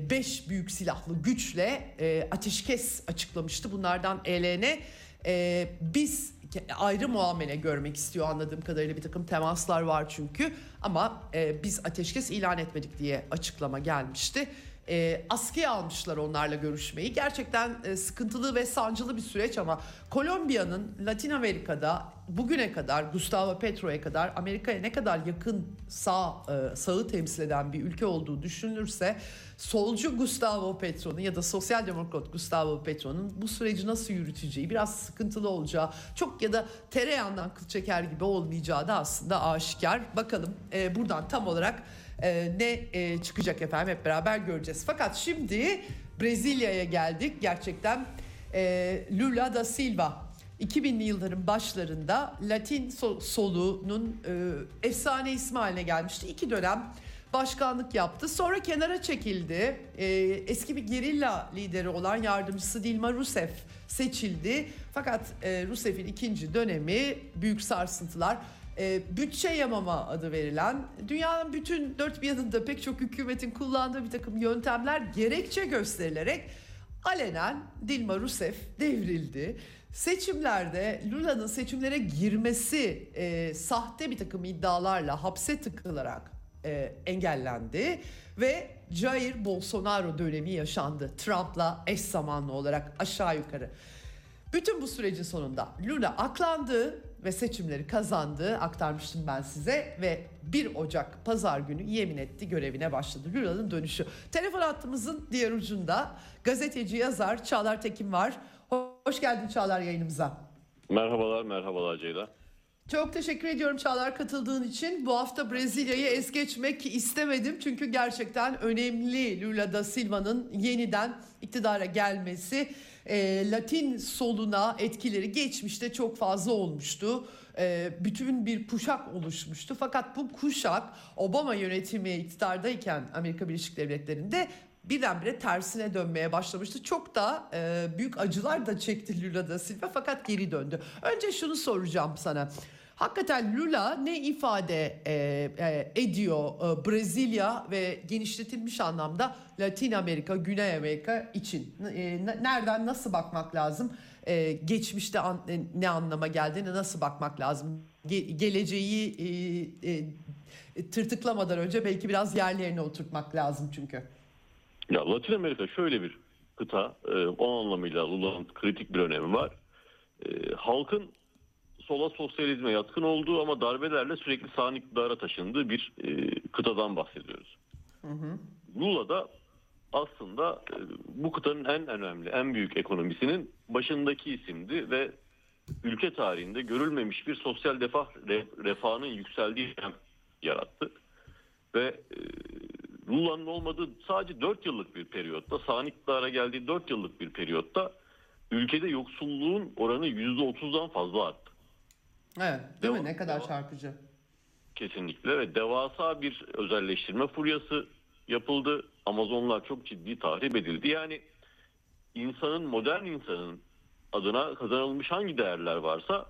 5 e, büyük silahlı güçle e, ateşkes açıklamıştı. Bunlardan ELN e, biz ayrı muamele görmek istiyor anladığım kadarıyla bir takım temaslar var çünkü ama e, biz ateşkes ilan etmedik diye açıklama gelmişti. E, askıya almışlar onlarla görüşmeyi. Gerçekten e, sıkıntılı ve sancılı bir süreç ama Kolombiya'nın Latin Amerika'da bugüne kadar Gustavo Petro'ya kadar Amerika'ya ne kadar yakın sağ e, sağı temsil eden bir ülke olduğu düşünülürse solcu Gustavo Petro'nun ya da sosyal demokrat Gustavo Petro'nun bu süreci nasıl yürüteceği biraz sıkıntılı olacağı çok ya da tereyağından kıl çeker gibi olmayacağı da aslında aşikar. Bakalım e, buradan tam olarak e, ne e, çıkacak efendim hep beraber göreceğiz. Fakat şimdi Brezilya'ya geldik gerçekten e, Lula da Silva 2000'li yılların başlarında Latin solunun e, efsane ismi haline gelmişti. İki dönem başkanlık yaptı. Sonra kenara çekildi. E, eski bir gerilla lideri olan yardımcısı Dilma Rousseff seçildi. Fakat e, Rousseff'in ikinci dönemi büyük sarsıntılar e, bütçe yamama adı verilen dünyanın bütün dört bir yanında pek çok hükümetin kullandığı bir takım yöntemler gerekçe gösterilerek alenen Dilma Rousseff devrildi. Seçimlerde Lula'nın seçimlere girmesi e, sahte bir takım iddialarla hapse tıkılarak e, engellendi ve Jair Bolsonaro dönemi yaşandı. Trump'la eş zamanlı olarak aşağı yukarı. Bütün bu sürecin sonunda Lula aklandı ve seçimleri kazandı. Aktarmıştım ben size ve 1 Ocak pazar günü yemin etti görevine başladı. Lula'nın dönüşü. Telefon hattımızın diğer ucunda gazeteci yazar Çağlar Tekin var. Hoş geldin Çağlar yayınımıza. Merhabalar, merhabalar Ceyda. Çok teşekkür ediyorum Çağlar katıldığın için. Bu hafta Brezilya'yı es geçmek istemedim. Çünkü gerçekten önemli Lula da Silva'nın yeniden iktidara gelmesi. E, Latin soluna etkileri geçmişte çok fazla olmuştu. E, bütün bir kuşak oluşmuştu. Fakat bu kuşak Obama yönetimi iktidardayken Amerika Birleşik Devletleri'nde birdenbire tersine dönmeye başlamıştı. Çok da e, büyük acılar da çekti Lula da Silva fakat geri döndü. Önce şunu soracağım sana. Hakikaten Lula ne ifade e, e, ediyor e, Brezilya ve genişletilmiş anlamda Latin Amerika, Güney Amerika için? E, nereden nasıl bakmak lazım? E, geçmişte an, e, ne anlama geldiğini nasıl bakmak lazım? Ge, geleceği e, e, tırtıklamadan önce belki biraz yerlerine oturtmak lazım çünkü. Ya Latin Amerika şöyle bir kıta, e, o anlamıyla Lula'nın kritik bir önemi var. E, halkın sola sosyalizme yatkın olduğu ama darbelerle sürekli sağ iktidara taşındığı bir e, kıtadan bahsediyoruz. Hı hı. Lula da aslında e, bu kıtanın en önemli, en büyük ekonomisinin başındaki isimdi ve ülke tarihinde görülmemiş bir sosyal defah refahının yükseldiği yarattı. Ve e, Lula'nın olmadığı sadece 4 yıllık bir periyotta, sağ iktidara geldiği 4 yıllık bir periyotta ülkede yoksulluğun oranı %30'dan fazla arttı. Evet, değil Deva- mi? Ne kadar çarpıcı. Kesinlikle ve devasa bir özelleştirme furyası yapıldı. Amazonlar çok ciddi tahrip edildi. Yani insanın, modern insanın adına kazanılmış hangi değerler varsa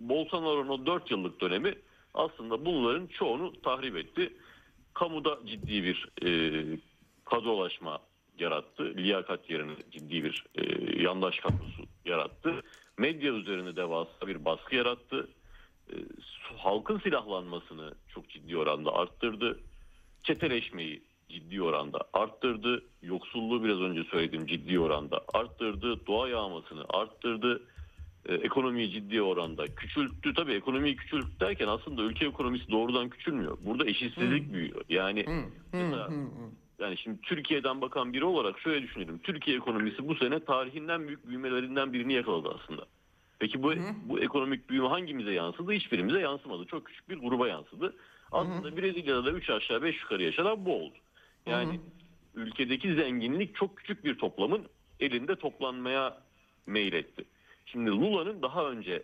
Bolsonaro'nun o 4 yıllık dönemi aslında bunların çoğunu tahrip etti. Kamuda ciddi bir e, kadrolaşma yarattı. Liyakat yerine ciddi bir e, yandaş kadrosu yarattı. Medya üzerine devasa bir baskı yarattı. E, halkın silahlanmasını çok ciddi oranda arttırdı. Çeteleşmeyi ciddi oranda arttırdı. Yoksulluğu biraz önce söylediğim ciddi oranda arttırdı. Doğa yağmasını arttırdı. E, ekonomiyi ciddi oranda küçülttü. Tabii ekonomiyi küçülttü derken aslında ülke ekonomisi doğrudan küçülmüyor. Burada eşitsizlik büyüyor. Yani mesela yani şimdi Türkiye'den bakan biri olarak şöyle düşünelim. Türkiye ekonomisi bu sene tarihinden büyük büyümelerinden birini yakaladı aslında. Peki bu bu ekonomik büyüme hangimize yansıdı? Hiçbirimize yansımadı. Çok küçük bir gruba yansıdı. Aslında Brezilya'da da 3 aşağı 5 yukarı yaşanan bu oldu. Yani ülkedeki zenginlik çok küçük bir toplamın elinde toplanmaya meyletti. Şimdi Lula'nın daha önce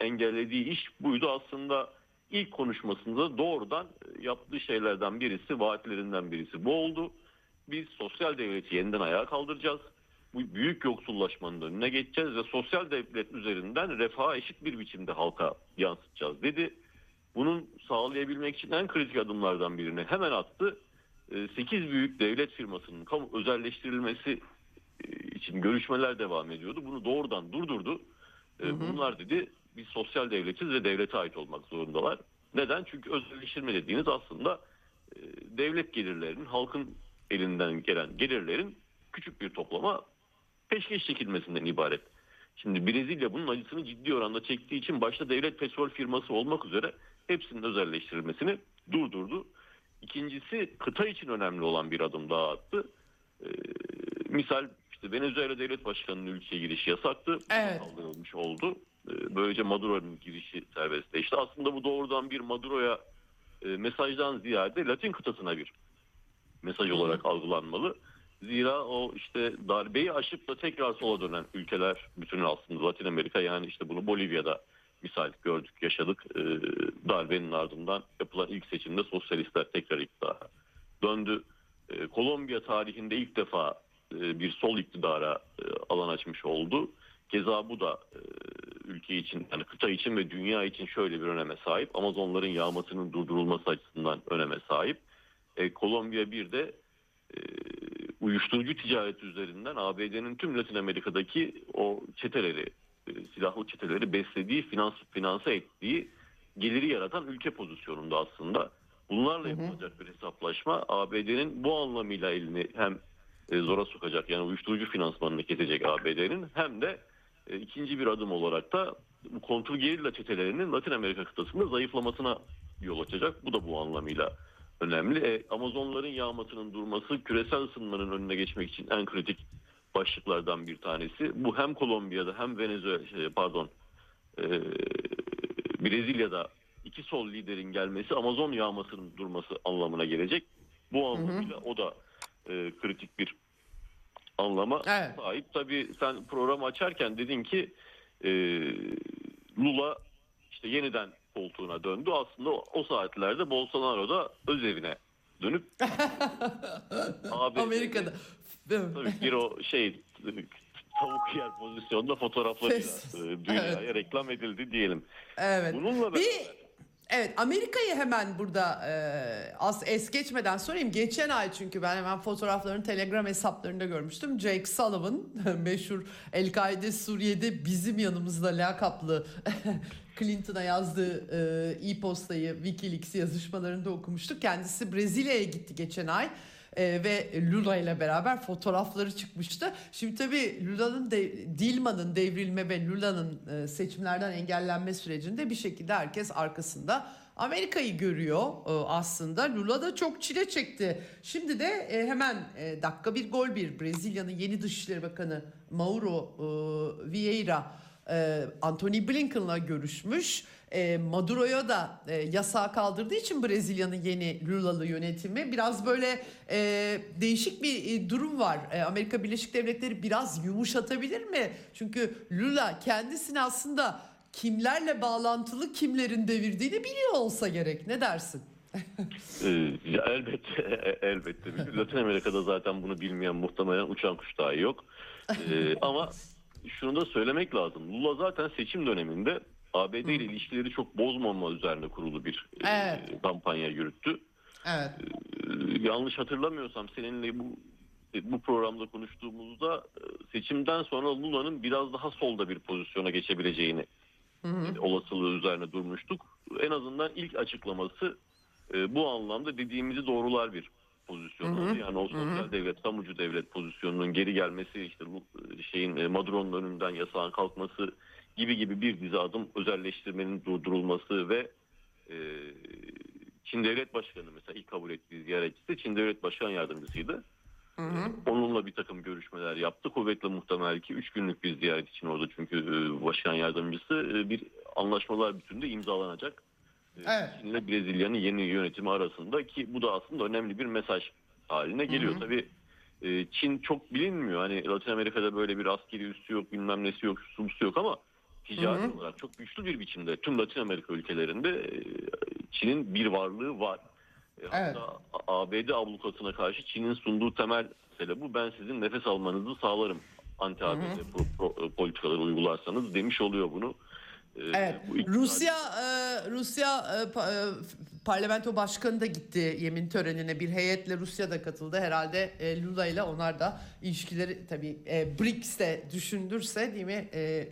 engellediği iş buydu aslında ilk konuşmasında doğrudan yaptığı şeylerden birisi, vaatlerinden birisi bu oldu. Biz sosyal devleti yeniden ayağa kaldıracağız. Bu büyük yoksullaşmanın önüne geçeceğiz ve sosyal devlet üzerinden refaha eşit bir biçimde halka yansıtacağız dedi. Bunun sağlayabilmek için en kritik adımlardan birini hemen attı. 8 büyük devlet firmasının kamu özelleştirilmesi e, için görüşmeler devam ediyordu. Bunu doğrudan durdurdu. E, Bunlar dedi biz sosyal devletiz ve devlete ait olmak zorundalar. Neden? Çünkü özelleştirme dediğiniz aslında e, devlet gelirlerinin halkın elinden gelen gelirlerin küçük bir toplama peşkeş çekilmesinden ibaret. Şimdi Brezilya bunun acısını ciddi oranda çektiği için başta devlet petrol firması olmak üzere hepsinin özelleştirilmesini durdurdu. İkincisi kıta için önemli olan bir adım daha attı. Ee, misal işte Venezuela Devlet Başkanı'nın ülkeye girişi yasaktı. Evet. Kaldırılmış oldu. Ee, böylece Maduro'nun girişi serbestleşti. Aslında bu doğrudan bir Maduro'ya e, mesajdan ziyade Latin kıtasına bir mesaj olarak algılanmalı. Zira o işte darbeyi aşıp da tekrar sola dönen ülkeler bütünü aslında Latin Amerika yani işte bunu Bolivya'da misal gördük yaşadık. Ee, darbenin ardından yapılan ilk seçimde sosyalistler tekrar iktidara döndü. Ee, Kolombiya tarihinde ilk defa e, bir sol iktidara e, alan açmış oldu. Keza bu da e, ülke için yani kıta için ve dünya için şöyle bir öneme sahip. Amazonların yağmasının durdurulması açısından öneme sahip. E, Kolombiya bir de e, uyuşturucu ticareti üzerinden ABD'nin tüm Latin Amerika'daki o çeteleri, e, silahlı çeteleri beslediği, finans, finanse ettiği geliri yaratan ülke pozisyonunda aslında. Bunlarla yapılacak bir hesaplaşma ABD'nin bu anlamıyla elini hem e, zora sokacak yani uyuşturucu finansmanını kesecek ABD'nin hem de e, ikinci bir adım olarak da bu kontrol gerilla çetelerinin Latin Amerika kıtasında zayıflamasına yol açacak. Bu da bu anlamıyla önemli. E, Amazonların yağmasının durması küresel ısınmanın önüne geçmek için en kritik başlıklardan bir tanesi. Bu hem Kolombiya'da hem Venezuela şey, pardon e, Brezilya'da iki sol liderin gelmesi Amazon yağmasının durması anlamına gelecek. Bu anlamıyla o da e, kritik bir anlama Evet. sahip. Tabii sen programı açarken dedin ki e, Lula işte yeniden koltuğuna döndü. Aslında o, saatlerde Bolsonaro da öz evine dönüp ABD'de Amerika'da. Tabii bir o şey tavuk yer pozisyonda fotoğraflarıyla e, dünyaya reklam edildi diyelim. Evet. Bununla Bir beraber Evet Amerika'yı hemen burada e, az es geçmeden sorayım. Geçen ay çünkü ben hemen fotoğraflarını Telegram hesaplarında görmüştüm. Jake Sullivan meşhur El-Kaide Suriye'de bizim yanımızda lakaplı Clinton'a yazdığı e, e-postayı Wikileaks yazışmalarında okumuştuk. Kendisi Brezilya'ya gitti geçen ay. E, ve Lula ile beraber fotoğrafları çıkmıştı. Şimdi tabii Lula'nın de, Dilma'nın devrilme ve Lula'nın e, seçimlerden engellenme sürecinde bir şekilde herkes arkasında Amerika'yı görüyor e, aslında. Lula da çok çile çekti. Şimdi de e, hemen e, dakika bir gol bir Brezilya'nın yeni Dışişleri Bakanı Mauro e, Vieira e, Anthony Blinken'la görüşmüş. E, Maduro'ya da e, yasağı kaldırdığı için Brezilya'nın yeni Lula'lı yönetimi biraz böyle e, değişik bir durum var. Amerika Birleşik Devletleri biraz yumuşatabilir mi? Çünkü Lula kendisini aslında kimlerle bağlantılı kimlerin devirdiğini biliyor olsa gerek. Ne dersin? e, ya elbette elbette Latin Amerika'da zaten bunu bilmeyen muhtemelen uçan kuş dahi yok. E, ama şunu da söylemek lazım. Lula zaten seçim döneminde ABD ile ilişkileri çok bozmama üzerine kurulu bir e, Evet. kampanya yürüttü. Evet. Ee, yanlış hatırlamıyorsam seninle bu bu programda konuştuğumuzda e, seçimden sonra Lula'nın biraz daha solda bir pozisyona geçebileceğini e, olasılığı üzerine durmuştuk. En azından ilk açıklaması e, bu anlamda dediğimizi doğrular bir pozisyon oldu. Yani o sosyal devlet, kamucu devlet pozisyonunun geri gelmesi, işte Lu- şeyin e, Maduro'nun önünden yasağın kalkması gibi gibi bir dizi adım özelleştirmenin durdurulması ve e, Çin Devlet Başkanı mesela ilk kabul ettiği ziyaretçisi Çin Devlet Başkan Yardımcısıydı. Onunla bir takım görüşmeler yaptı. Kuvvetle muhtemel ki 3 günlük bir ziyaret için orada çünkü e, başkan yardımcısı e, bir anlaşmalar bütünde imzalanacak. E, Evet. Çin ile Brezilya'nın yeni yönetimi arasında ki bu da aslında önemli bir mesaj haline geliyor. Tabii e, Çin çok bilinmiyor. Hani Latin Amerika'da böyle bir askeri üssü yok, bilmem nesi yok, şusu yok ama ticari olarak çok güçlü bir biçimde tüm Latin Amerika ülkelerinde e, Çin'in bir varlığı var. E, Evet. Hatta ABD ablukasına karşı Çin'in sunduğu temel mesele bu. Ben sizin nefes almanızı sağlarım. Anti ABD pro- pro- politikaları uygularsanız demiş oluyor bunu. E, Evet. bu Rusya e, Rusya e, e, parlamento başkanı da gitti yemin törenine. Bir heyetle Rusya da katıldı. Herhalde e, Lula ile onlar da ilişkileri tabii e, BRICS'te düşündürse değil mi? E,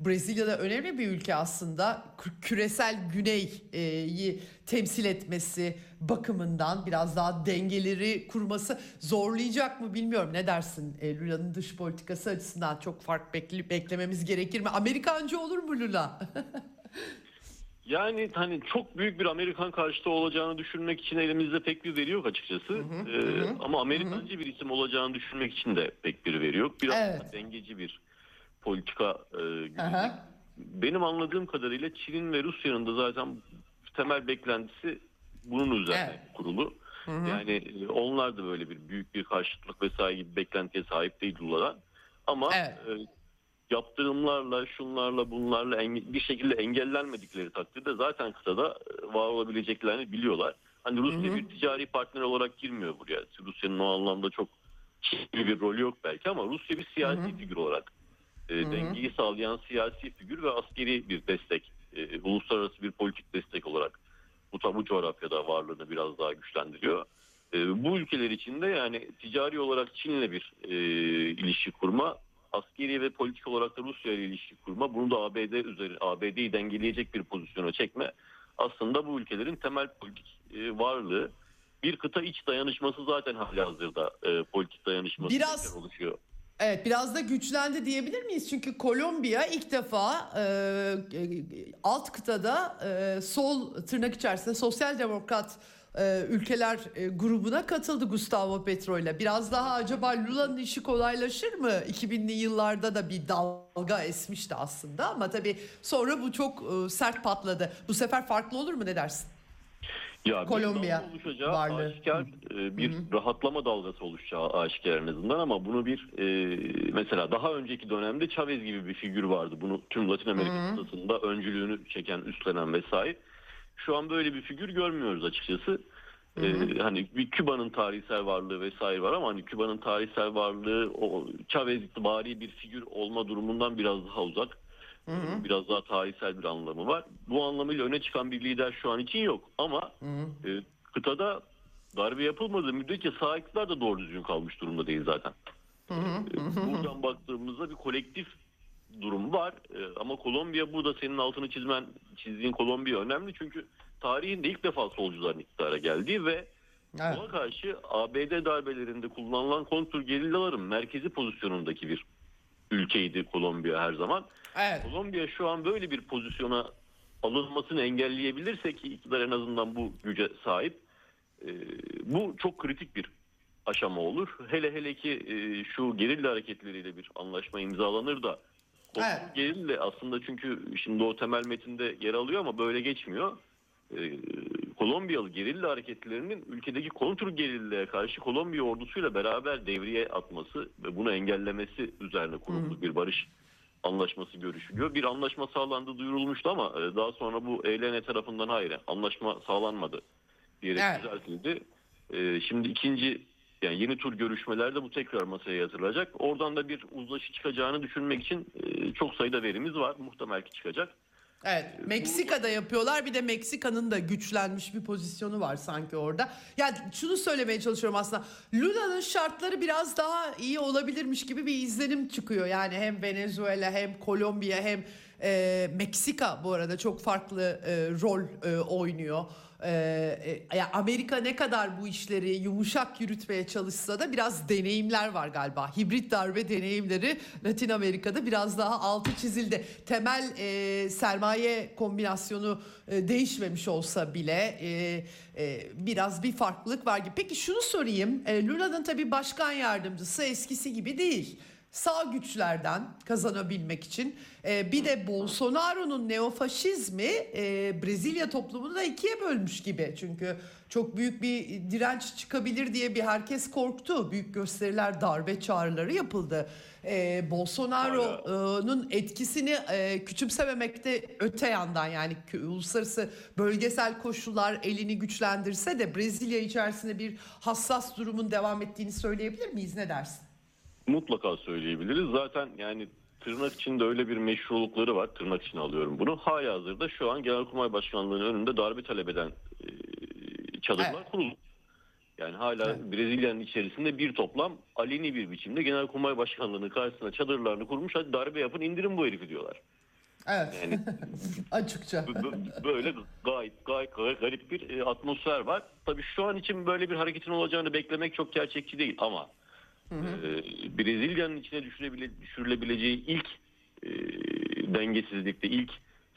Brezilya'da önemli bir ülke aslında. Kü- Küresel güneyi temsil etmesi bakımından biraz daha dengeleri kurması zorlayacak mı bilmiyorum. Ne dersin? E, Lula'nın dış politikası açısından çok fark bekle- beklememiz gerekir mi? Amerikancı olur mu Lula? Yani hani çok büyük bir Amerikan karşıtı olacağını düşünmek için elimizde pek bir veri yok açıkçası. Ee, ama Amerikancı bir isim olacağını düşünmek için de pek bir veri yok. Biraz Evet. dengeci bir politika e, güdecek. Benim anladığım kadarıyla Çin'in ve Rusya'nın da zaten temel beklentisi bunun üzerine Evet. kurulu. Yani e, onlar da böyle bir büyük bir karşıtlık vesaire gibi beklentiye sahip değil Lula'dan. Ama Evet. e, yaptırımlarla, şunlarla, bunlarla bir şekilde engellenmedikleri takdirde zaten kıtada e, var olabileceklerini biliyorlar. Hani Rusya bir ticari partner olarak girmiyor buraya. Rusya'nın o anlamda çok ciddi bir rolü yok belki ama Rusya bir siyasi figür olarak e, dengeyi sağlayan siyasi figür ve askeri bir destek, e, uluslararası bir politik destek olarak bu tabu coğrafyada varlığını biraz daha güçlendiriyor. E, bu ülkeler içinde yani ticari olarak Çin'le bir e, ilişki kurma, askeri ve politik olarak da Rusya ile ilişki kurma, bunu da ABD üzeri ABD'yi dengeleyecek bir pozisyona çekme aslında bu ülkelerin temel politik e, varlığı. Bir kıta iç dayanışması zaten halihazırda e, politik dayanışması Biraz- oluşuyor. Evet biraz da güçlendi diyebilir miyiz? Çünkü Kolombiya ilk defa e, e, alt kıtada e, sol tırnak içerisinde sosyal demokrat e, ülkeler e, grubuna katıldı Gustavo Petro ile. Biraz daha acaba Lula'nın işi kolaylaşır mı? 2000'li yıllarda da bir dalga esmişti aslında ama tabii sonra bu çok e, sert patladı. Bu sefer farklı olur mu ne dersin? Ya Kolombiya oluşacağı varlığı. aşikar bir rahatlama dalgası oluşacağı aşikar en azından ama bunu bir e, mesela daha önceki dönemde Chavez gibi bir figür vardı. Bunu tüm Latin Amerika kıtasında öncülüğünü çeken, üstlenen vesaire. Şu an böyle bir figür görmüyoruz açıkçası. E, hani bir Küba'nın tarihsel varlığı vesaire var ama hani Küba'nın tarihsel varlığı o Chavez itibari bir figür olma durumundan biraz daha uzak. E, Biraz daha tarihsel bir anlamı var. Bu anlamıyla öne çıkan bir lider şu an için yok. Ama e, kıtada darbe yapılmadığı müddetçe sağ iktidar da doğru düzgün kalmış durumda değil zaten. E, Buradan baktığımızda bir kolektif durum var. E, Ama Kolombiya burada senin altını çizmen çizdiğin Kolombiya önemli çünkü tarihinde ilk defa solcuların iktidara geldiği ve Evet. buna karşı ABD darbelerinde kullanılan kontur gerillaların merkezi pozisyonundaki bir ülkeydi Kolombiya her zaman. Evet. Kolombiya şu an böyle bir pozisyona alınmasını engelleyebilirse ki iktidar en azından bu güce sahip e, bu çok kritik bir aşama olur. Hele hele ki e, şu gerilla hareketleriyle bir anlaşma imzalanır da Evet. gerilla aslında çünkü şimdi o temel metinde yer alıyor ama böyle geçmiyor. E, Kolombiyalı gerilla hareketlerinin ülkedeki kontur gerillaya karşı Kolombiya ordusuyla beraber devriye atması ve bunu engellemesi üzerine kuruldu bir barış anlaşması görüşülüyor. Bir anlaşma sağlandı duyurulmuştu ama e, daha sonra bu ELN tarafından hayır anlaşma sağlanmadı diyerek Evet. düzeltildi. E, Şimdi ikinci yani yeni tur görüşmelerde bu tekrar masaya yatırılacak. Oradan da bir uzlaşı çıkacağını düşünmek için e, çok sayıda verimiz var. Muhtemel ki çıkacak. Evet, Meksika'da yapıyorlar. Bir de Meksika'nın da güçlenmiş bir pozisyonu var sanki orada. Yani şunu söylemeye çalışıyorum aslında. Lula'nın şartları biraz daha iyi olabilirmiş gibi bir izlenim çıkıyor. Yani hem Venezuela hem Kolombiya hem e, Meksika bu arada çok farklı e, rol e, oynuyor. Ee, e, Amerika ne kadar bu işleri yumuşak yürütmeye çalışsa da biraz deneyimler var galiba. Hibrit darbe deneyimleri Latin Amerika'da biraz daha altı çizildi. Temel e, sermaye kombinasyonu e, değişmemiş olsa bile e, e, biraz bir farklılık var gibi. Peki şunu sorayım. E, Lula'nın tabii başkan yardımcısı eskisi gibi değil sağ güçlerden kazanabilmek için e, bir de Bolsonaro'nun neofaşizmi e, Brezilya toplumunu da ikiye bölmüş gibi. Çünkü çok büyük bir direnç çıkabilir diye bir herkes korktu. Büyük gösteriler, darbe çağrıları yapıldı. E, Bolsonaro'nun etkisini e, küçümsememekte öte yandan yani uluslararası bölgesel koşullar elini güçlendirse de Brezilya içerisinde bir hassas durumun devam ettiğini söyleyebilir miyiz? Ne dersin? Mutlaka söyleyebiliriz. Zaten yani tırnak içinde öyle bir meşrulukları var. Tırnak içine alıyorum bunu. Hala hazırda şu an Genelkurmay Başkanlığı'nın önünde darbe talep eden e, çadırlar Evet. kurulu. Yani hala Evet. Brezilya'nın içerisinde bir toplam aleni bir biçimde Genelkurmay Başkanlığı'nın karşısına çadırlarını kurmuş. Hadi darbe yapın indirin bu herifi diyorlar. Evet. Yani Açıkça. böyle gayet gayet gayet garip bir e, atmosfer var. Tabii şu an için böyle bir hareketin olacağını beklemek çok gerçekçi değil ama e, Brezilya'nın içine düşürebile, düşürülebileceği ilk e, dengesizlikte, ilk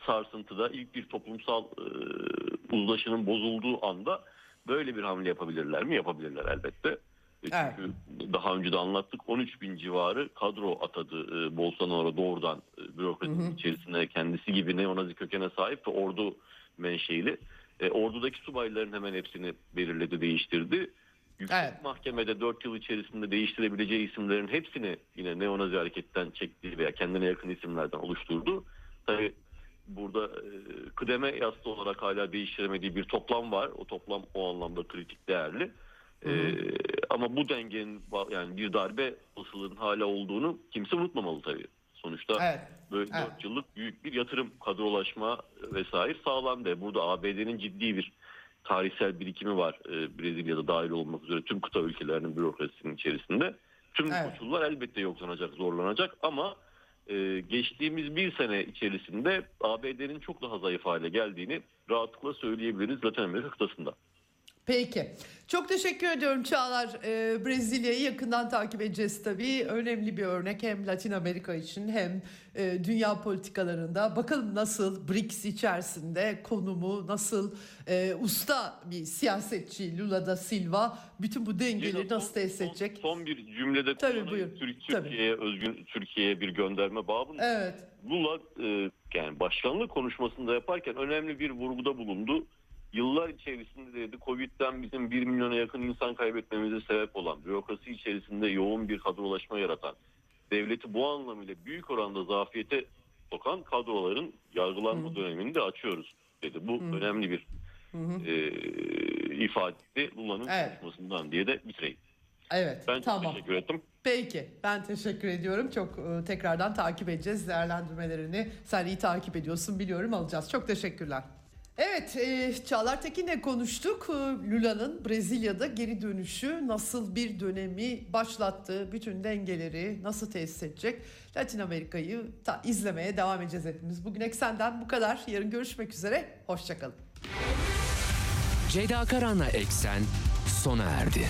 sarsıntıda, ilk bir toplumsal e, uzlaşının bozulduğu anda böyle bir hamle yapabilirler mi? Yapabilirler elbette. E, Evet. Çünkü daha önce de anlattık 13 bin civarı kadro atadı e, Bolsonaro doğrudan e, bürokrasinin içerisinde kendisi gibi neonazi kökene sahip ve ordu menşeili. E, ordudaki subayların hemen hepsini belirledi, değiştirdi. Yüksek Evet. Mahkemede 4 yıl içerisinde değiştirebileceği isimlerin hepsini yine neonazi hareketten çektiği veya kendine yakın isimlerden oluşturdu. Tabii burada e, kıdeme yassı olarak hala değiştiremediği bir toplam var. O toplam o anlamda kritik değerli. E, ama bu dengenin yani bir darbe olasılığının hala olduğunu kimse unutmamalı tabii. Sonuçta Evet. böyle Evet. 4 yıllık büyük bir yatırım, kadrolaşma vesaire sağlandı. Burada ABD'nin ciddi bir tarihsel birikimi var e, Brezilya'da dahil olmak üzere tüm kıta ülkelerinin bürokrasisinin içerisinde. Tüm Evet. koşullar elbette yoklanacak, zorlanacak ama e, geçtiğimiz bir sene içerisinde ABD'nin çok daha zayıf hale geldiğini rahatlıkla söyleyebiliriz Latin Amerika kıtasında. Peki. Çok teşekkür ediyorum Çağlar. Ee, Brezilya'yı yakından takip edeceğiz tabii. Önemli bir örnek hem Latin Amerika için hem e, dünya politikalarında. Bakalım nasıl BRICS içerisinde konumu nasıl e, usta bir siyasetçi Lula da Silva bütün bu dengeleri nasıl tesis son, edecek? son bir cümlede Tabii, buyur. Türkiye'ye özgün Türkiye'ye bir gönderme babında. Evet. Lula e, yani başkanlık konuşmasında yaparken önemli bir vurguda bulundu. Yıllar içerisinde dedi Covid'den bizim 1 milyona yakın insan kaybetmemize sebep olan, bürokrasi içerisinde yoğun bir kadrolaşma yaratan, devleti bu anlamıyla büyük oranda zafiyete sokan kadroların yargılanma dönemini de açıyoruz dedi. Bu önemli bir e, ifade Lula'nın Evet. konuşmasından diye de bitireyim. Evet. Ben çok tamam. teşekkür ettim. Peki ben teşekkür ediyorum. Çok e, tekrardan takip edeceğiz değerlendirmelerini. Sen iyi takip ediyorsun biliyorum alacağız. Çok teşekkürler. Evet e, Çağlar Tekin'le konuştuk. E, Lula'nın Brezilya'da geri dönüşü nasıl bir dönemi başlattı, bütün dengeleri nasıl tesis edecek? Latin Amerika'yı ta- izlemeye devam edeceğiz hepimiz. Bugün Eksen'den bu kadar. Yarın görüşmek üzere. Hoşçakalın. Ceyda Karan'la Eksen sona erdi.